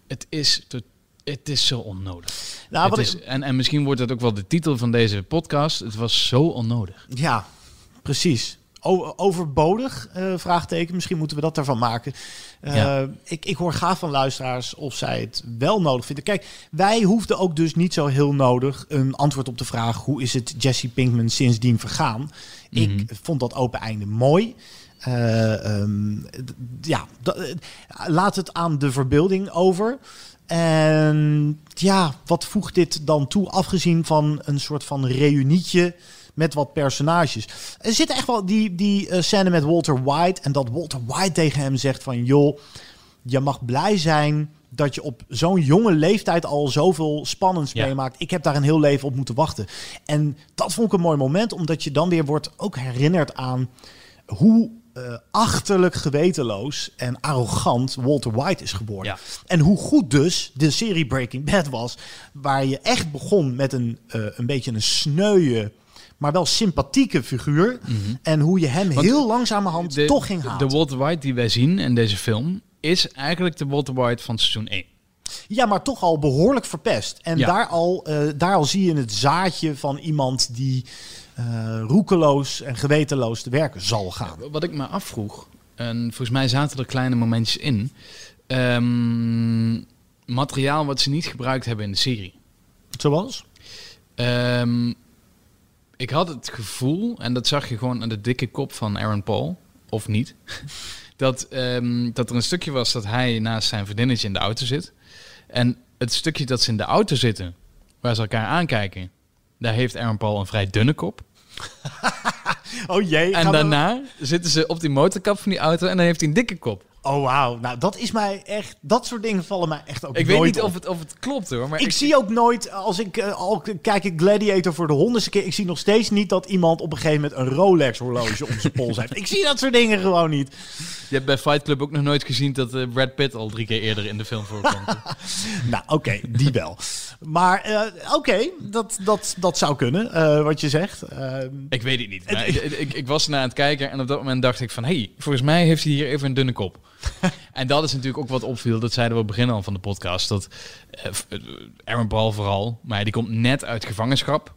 het is, het is zo onnodig. Nou, wat is, ik- en, en misschien wordt dat ook wel de titel van deze podcast. Het was zo onnodig. Ja, precies. Overbodig, eh, vraagteken. Misschien moeten we dat ervan maken. Eh, Ja. ik, ik hoor gaaf van luisteraars of zij het wel nodig vinden. Kijk, wij hoefden ook dus niet zo heel nodig een antwoord op de vraag... hoe is het Jesse Pinkman sindsdien vergaan? Mhm. Ik vond dat open einde mooi. Eh, ehm, ja, laat het aan de verbeelding over. En ja, wat voegt dit dan toe, afgezien van een soort van reunietje met wat personages? Er zit echt wel die, die eh, scène met Walter White en dat Walter White tegen hem zegt van... joh, je mag blij zijn dat je op zo'n jonge leeftijd al zoveel spannends Ja. meemaakt. Ik heb daar een heel leven op moeten wachten. En dat vond ik een mooi moment, omdat je dan weer wordt ook herinnerd aan hoe eh, achterlijk gewetenloos en arrogant Walter White is geworden. En hoe goed dus de serie Breaking Bad was, waar je echt begon met een, eh, een beetje een sneuwe, maar wel sympathieke figuur. En hoe je hem Mhm. Want heel langzamerhand de, toch ging halen. De Walter White die wij zien in deze film is eigenlijk de Walter White van seizoen 1. Ja, maar toch al behoorlijk verpest. En Ja. daar, al, eh, daar al zie je het zaadje van iemand die eh, roekeloos en gewetenloos te werken zal gaan. Wat ik me afvroeg, en volgens mij zaten er kleine momentjes in, ehm, materiaal wat ze niet gebruikt hebben in de serie. Zoals? Ehm, ik had het gevoel, en dat zag je gewoon aan de dikke kop van Aaron Paul, of niet, dat, ehm, dat er een stukje was dat hij naast zijn vriendinnetje in de auto zit. En het stukje dat ze in de auto zitten, waar ze elkaar aankijken, daar heeft Aaron Paul een vrij dunne kop. Oh jee. En we- daarna zitten ze op die motorkap van die auto en dan heeft hij een dikke kop. Oh wauw, nou dat is mij echt, dat soort dingen vallen mij echt ook Ik weet nooit niet op. of het, of het klopt hoor, maar ik, zie ook nooit, als ik eh, al kijk ik Gladiator voor de honderdste keer, ik zie nog steeds niet dat iemand op een gegeven moment een Rolex horloge om zijn pols heeft. Ik zie dat soort dingen gewoon niet. Je hebt bij Fight Club ook nog nooit gezien dat eh, Brad Pitt al drie keer eerder in de film voorkomt. Nou, oké, die wel. Maar eh, oké, dat, dat, dat zou kunnen, eh, wat je zegt. Ehm, ik weet het niet. Maar ik, ik, ik was naar aan het kijken en op dat moment dacht ik van... hé, hey, volgens mij heeft hij hier even een dunne kop. en dat is natuurlijk ook wat opviel. Dat zeiden we op het begin al van de podcast. Dat eh, eh, Aaron Paul vooral, maar die komt net uit gevangenschap.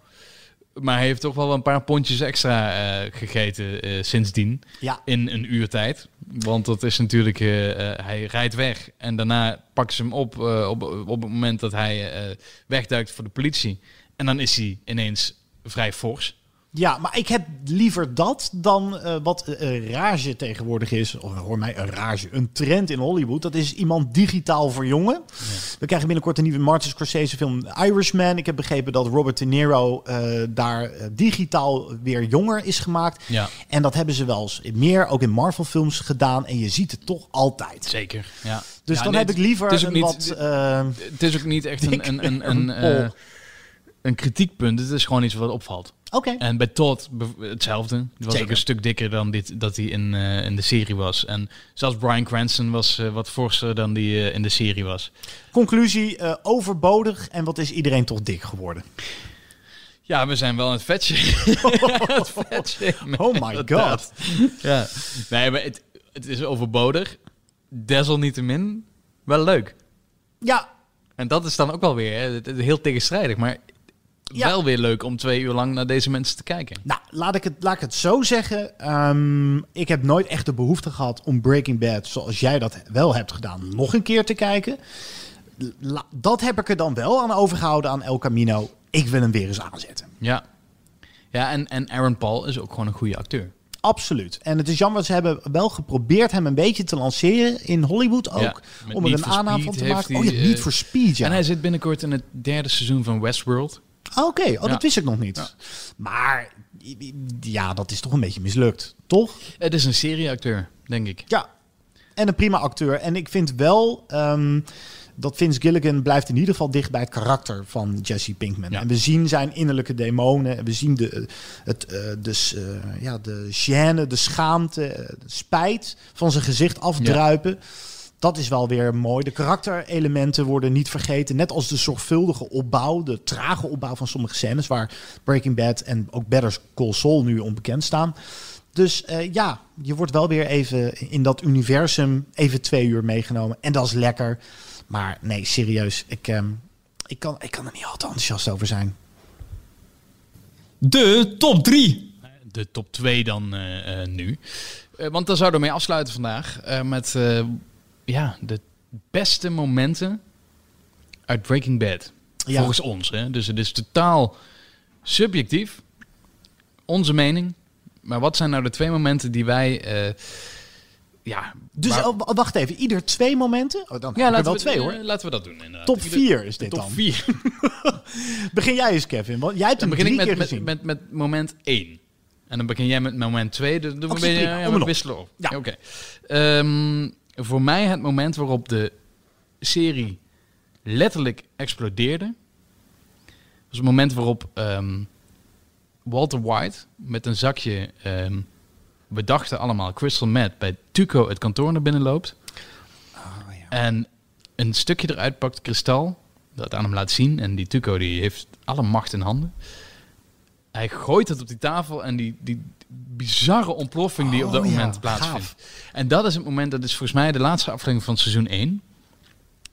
Maar hij heeft toch wel een paar pondjes extra eh, gegeten sindsdien. Ja. In een uur tijd. Want dat is natuurlijk... hij rijdt weg en daarna pakken ze hem op op, op het moment dat hij wegduikt voor de politie. En dan is hij ineens vrij fors. Ja, maar ik heb liever dat dan eh, wat eh, een rage tegenwoordig is. Of hoor mij, een rage. Een trend in Hollywood. Dat is iemand digitaal verjongen. We krijgen binnenkort een nieuwe Martin Scorsese film Irishman. Ik heb begrepen dat Robert De Niro eh, daar digitaal weer jonger is gemaakt. Ja. En dat hebben ze wel eens meer, ook in Marvel films gedaan. En je ziet het toch altijd. Zeker, ja. Dus Ja, dan nee, heb ik liever het is ook een niet- wat... Het is ook niet echt een, een, een, een een kritiekpunt. Het is gewoon iets wat opvalt. Oké. En bij Todd hetzelfde. Die was Zeker. ook een stuk dikker dan dit, dat hij in, eh, in de serie was. En zelfs Brian Cranston was eh, wat forser dan die eh, in de serie was. Conclusie, overbodig. En wat is iedereen toch dik geworden? Ja, we zijn wel aan het vetje. Oh my god. Ja. Nee, maar het, het is overbodig. Desalniettemin wel leuk. Ja. En dat is dan ook wel weer hè, heel tegenstrijdig. Maar wel weer leuk om twee uur lang naar deze mensen te kijken. Nou, laat ik het, laat ik het zo zeggen. Ehm, ik heb nooit echt de behoefte gehad om Breaking Bad, zoals jij dat wel hebt gedaan, nog een keer te kijken. La- dat heb ik er dan wel aan overgehouden aan El Camino. Ik wil hem weer eens aanzetten. Ja. Ja, en, en Aaron Paul is ook gewoon een goede acteur. Absoluut. En het is jammer, ze hebben wel geprobeerd hem een beetje te lanceren in Hollywood ook. Ja, om er een Speed van te maken. hij, oh, ja, niet eh, voor Speed, ja. En hij zit binnenkort in het derde seizoen van Westworld. Ah, Oké, oh, Ja. dat wist ik nog niet. Maar ja, dat is toch een beetje mislukt, toch? Het is een serieacteur, denk ik. Ja, en een prima acteur. En ik vind wel ehm, dat Vince Gilligan blijft in ieder geval dicht bij het karakter van Jesse Pinkman. En we zien zijn innerlijke demonen. En we zien de, het, dus, ja, de gêne, de schaamte, eh, de spijt van zijn gezicht afdruipen. Dat is wel weer mooi. De karakterelementen worden niet vergeten. Net als de zorgvuldige opbouw, de trage opbouw van sommige scènes... waar Breaking Bad en ook Better Call Saul nu onbekend staan. Dus eh, ja, je wordt wel weer even in dat universum even twee uur meegenomen. En dat is lekker. Maar nee, serieus. Ik, ehm, ik, kan, ik kan er niet altijd enthousiast over zijn. De top 3. De top 2 dan eh, eh, nu. Eh, want daar zouden we mee afsluiten vandaag. eh, met eh, ja, de beste momenten uit Breaking Bad. Ja. Volgens ons. Hè? Dus het is totaal subjectief. Onze mening. Maar wat zijn nou de twee momenten die wij... eh, ja, Dus oh, wacht even, ieder twee momenten? Oh, dan ja, laten wel we, twee eh, hoor. laten we dat doen. Inderdaad. Top Ieder- 4 is dit top dan. 4. Begin jij eens, Kevin. Want jij hebt hem begin ik met, keer met, gezien. met, met moment 1. En dan begin jij met moment 2. Dan doen we een beetje wisselen op. Ja. Oké. Ehm, voor mij het moment waarop de serie letterlijk explodeerde, was het moment waarop ehm, Walter White met een zakje, ehm, we dachten allemaal crystal meth, bij Tuco het kantoor naar binnen loopt. En een stukje eruit pakt, kristal, dat aan hem laat zien. En die Tuco die heeft alle macht in handen. Hij gooit het op die tafel en die, die bizarre ontploffing die op dat Oh ja, moment plaatsvindt. En dat is het moment, dat is volgens mij de laatste aflevering van seizoen 1.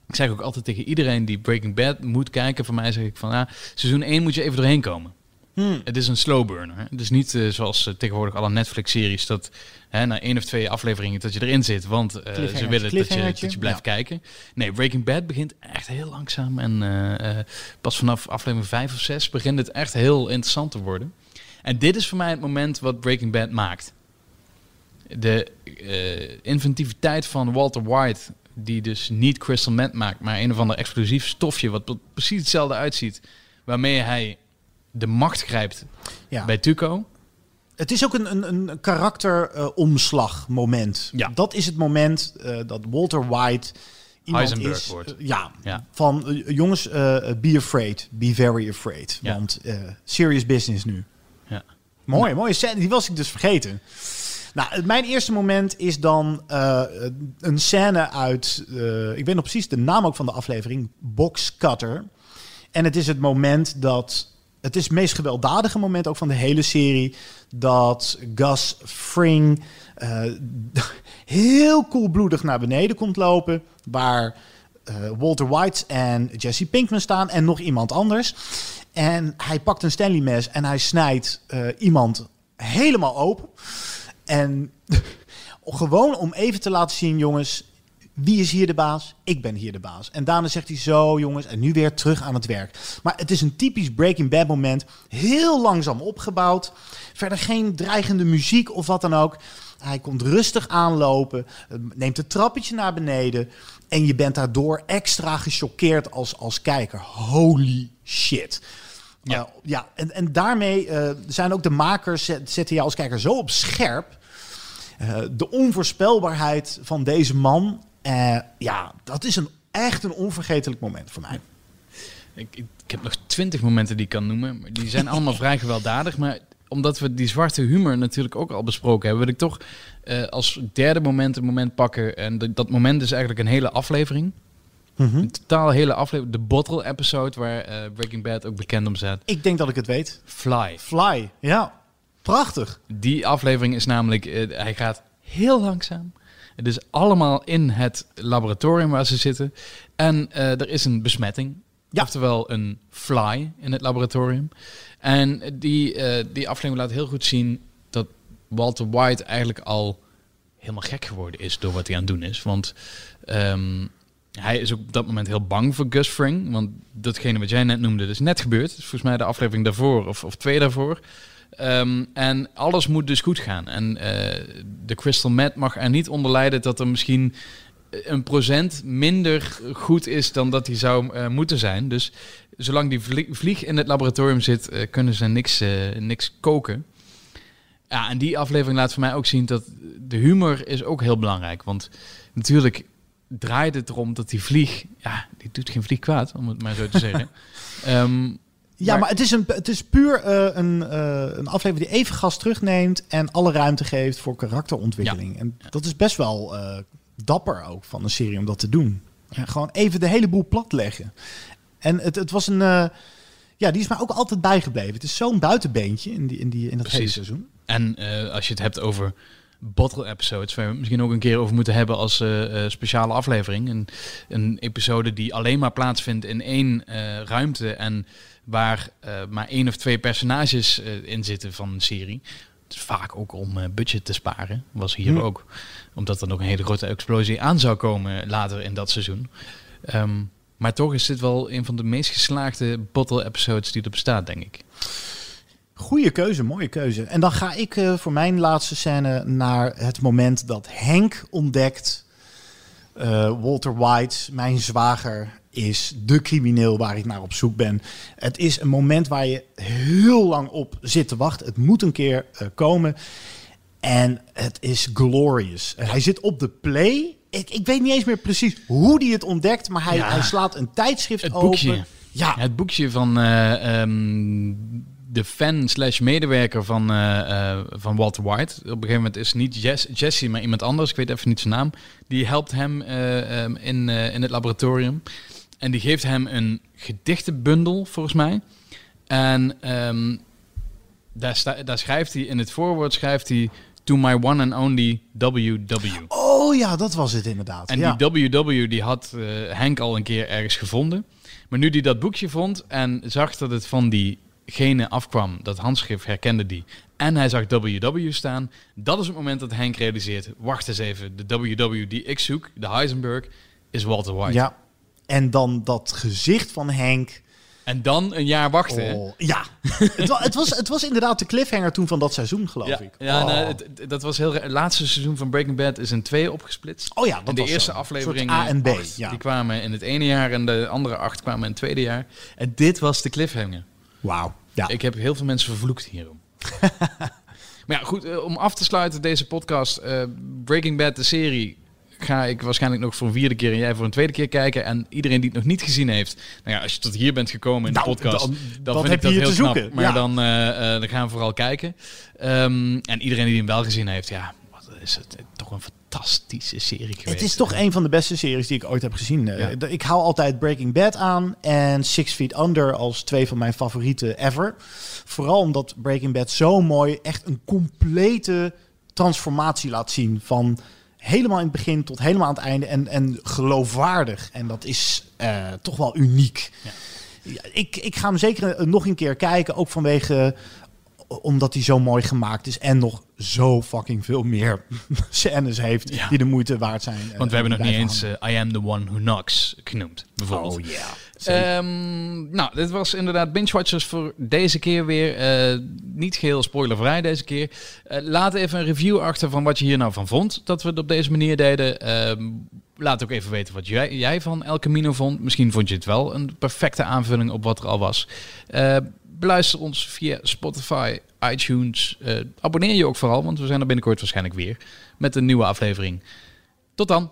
Ik zeg ook altijd tegen iedereen die Breaking Bad moet kijken, voor mij zeg ik van, ja, seizoen 1 moet je even doorheen komen. Hmm. Het is een slow burner. Hè? Het is niet eh, zoals eh, tegenwoordig alle Netflix-series dat hè, na één of twee afleveringen dat je erin zit, want eh, ze willen dat je, dat je blijft Ja. kijken. Nee, Breaking Bad begint echt heel langzaam en pas vanaf aflevering 5 of 6 begint het echt heel interessant te worden. En dit is voor mij het moment wat Breaking Bad maakt. De inventiviteit van Walter White, die dus niet crystal meth maakt, maar een of ander explosief stofje wat precies hetzelfde uitziet, waarmee hij de macht grijpt Ja. bij Tuco. Het is ook een, een, een karakteromslagmoment. Ja. Dat is het moment eh, dat Walter White iemand is. wordt. eh, ja, Ja. van eh, jongens, be afraid, be very afraid. Ja. Want serious business nu. Ja. Mooi, mooie scène. Die was ik dus vergeten. Nou, mijn eerste moment is dan een scène uit... ik weet nog precies de naam ook van de aflevering. Box Cutter. En het is het moment dat... Het is het meest gewelddadige moment ook van de hele serie. Dat Gus Fring eh, heel koelbloedig naar beneden komt lopen. Waar eh, Walter White en Jesse Pinkman staan en nog iemand anders. En hij pakt een Stanley mes en hij snijdt eh, iemand helemaal open. En gewoon om even te laten zien, jongens, wie is hier de baas? Ik ben hier de baas. En daarna zegt hij zo, jongens, en nu weer terug aan het werk. Maar het is een typisch Breaking Bad moment. Heel langzaam opgebouwd. Verder geen dreigende muziek of wat dan ook. Hij komt rustig aanlopen, eh, neemt het trappetje naar beneden. En je bent daardoor extra gechoqueerd als, als kijker. Holy shit. Ja, ja en, en daarmee eh, zijn ook de makers, zet- zetten jou als kijker zo op scherp. Eh, de onvoorspelbaarheid van deze man. Eh, ja, dat is een, echt een onvergetelijk moment voor mij. Ik, ik, ik heb nog twintig momenten die ik kan noemen. Maar die zijn allemaal vrij gewelddadig. Maar omdat we die zwarte humor natuurlijk ook al besproken hebben, wil ik toch eh, als derde moment een moment pakken. En dat- dat moment is eigenlijk een hele aflevering. Mhm. Een totaal hele aflevering. De bottle episode waar eh, Breaking Bad ook bekend om staat. Ik denk dat ik het weet. Fly. Fly, ja. Prachtig. Die aflevering is namelijk, hij gaat heel langzaam. Het is allemaal in het laboratorium waar ze zitten. En eh, er is een besmetting. Oftewel een fly in het laboratorium. En die, eh, die aflevering laat heel goed zien dat Walter White eigenlijk al helemaal gek geworden is door wat hij aan het doen is. Want ehm, hij is ook op dat moment heel bang voor Gus Fring. Want datgene wat jij net noemde, dat is net gebeurd. Dat is volgens mij de aflevering daarvoor of, of twee daarvoor. Ehm, en alles moet dus goed gaan. En eh, de Crystal Meth mag er niet onder lijden dat er misschien een procent minder goed is dan dat hij zou eh, moeten zijn. Dus zolang die vlie- vlieg in het laboratorium zit, eh, kunnen ze niks, eh, niks koken. Ja, en die aflevering laat voor mij ook zien dat de humor is ook heel belangrijk. Want natuurlijk draait het erom dat die vlieg, ja, die doet geen vlieg kwaad, om het maar zo te zeggen. Ehm, Ja, maar, het, is een, het is puur eh, een, eh, een aflevering die even gas terugneemt en alle ruimte geeft voor karakterontwikkeling. En dat is best wel eh, dapper ook van een serie om dat te doen. Ja, gewoon even de hele boel platleggen. En het, het was een. ja, die is mij ook altijd bijgebleven. Het is zo'n buitenbeentje in, die, in, die, in dat hele seizoen. En als je het hebt over bottle episodes, waar we misschien ook een keer over moeten hebben als speciale aflevering. Een, een episode die alleen maar plaatsvindt in één ruimte en waar eh, maar één of twee personages eh, in zitten van een serie. Het is vaak ook om eh, budget te sparen. Was hier Hm. ook. Omdat er nog een hele grote explosie aan zou komen later in dat seizoen. Ehm, maar toch is dit wel een van de meest geslaagde bottle episodes die er bestaat, denk ik. Goeie keuze, mooie keuze. En dan ga ik voor mijn laatste scène naar het moment dat Henk ontdekt... Walter White, mijn zwager, is de crimineel waar ik naar op zoek ben. Het is een moment waar je heel lang op zit te wachten. Het moet een keer eh, komen. En het is glorious. Hij zit op de play Ik, ik weet niet eens meer precies hoe hij het ontdekt, maar hij, Ja. hij slaat een tijdschrift Het open. boekje. Ja. Het boekje van eh, ehm, de fan slash medewerker van, eh, van Walter White. Op een gegeven moment is niet Jess, Jesse, maar iemand anders. Ik weet even niet zijn naam. Die helpt hem eh, ehm, in, in het laboratorium. En die geeft hem een gedichtenbundel, volgens mij. En ehm, daar, sta, daar schrijft hij, in het voorwoord schrijft hij... To my one and only WW. Oh ja, dat was het inderdaad. En ja. die WW die had eh, Henk al een keer ergens gevonden. Maar nu die dat boekje vond en zag dat het van diegene afkwam, dat handschrift herkende die. En hij zag WW staan. Dat is het moment dat Henk realiseert, wacht eens even, de WW die ik zoek, de Heisenberg, is Walter White. Ja. En dan dat gezicht van Henk. En dan een jaar wachten. Oh, ja, het, wa- het, was, het was inderdaad de cliffhanger toen van dat seizoen, geloof Ja, ik. ja Oh. nou, het, het- dat was heel. Het laatste seizoen van Breaking Bad is in twee opgesplitst. Oh ja, dat en de was eerste zo. aflevering A en B, acht, ja. die kwamen in het ene jaar en de andere acht kwamen in het tweede jaar. En dit was de cliffhanger. Wauw. Ja. Ik heb heel veel mensen vervloekt hierom. maar ja, goed, eh, om af te sluiten deze podcast. eh, Breaking Bad, de serie, ga ik waarschijnlijk nog voor een vierde keer en jij voor een tweede keer kijken. En iedereen die het nog niet gezien heeft, nou ja, als je tot hier bent gekomen in Nou, de podcast, dan- dan, vind heb ik je dat hier heel te knap. zoeken? Maar Ja. dan, eh, eh, dan gaan we vooral kijken. Ehm, en iedereen die hem wel gezien heeft, ja, wat is het eh, toch een fantastische serie geweest. Het is toch een van de beste series die ik ooit heb gezien. Ja. Ik hou altijd Breaking Bad aan en Six Feet Under als twee van mijn favorieten ever. Vooral omdat Breaking Bad zo mooi echt een complete transformatie laat zien. Van helemaal in het begin tot helemaal aan het einde en, en geloofwaardig. En dat is eh, toch wel uniek. Ja, ik, ik ga hem zeker eh, nog een keer kijken, ook vanwege omdat hij zo mooi gemaakt is en nog zo fucking veel meer scènes heeft Ja. die de moeite waard zijn. eh, Want we hebben nog niet eens eh, I am the one who knocks genoemd, bijvoorbeeld. Oh ja. Ehm, nou, dit was inderdaad Binge Watchers voor deze keer weer. Eh, niet geheel spoilervrij deze keer. Eh, laat even een review achter van wat je hier nou van vond. Dat we het op deze manier deden. Ehm, laat ook even weten wat jij, jij van El Camino vond. Misschien vond je het wel een perfecte aanvulling op wat er al was. Eh, beluister ons via Spotify, iTunes. Abonneer je ook vooral, want we zijn er binnenkort waarschijnlijk weer. Met een nieuwe aflevering. Tot dan.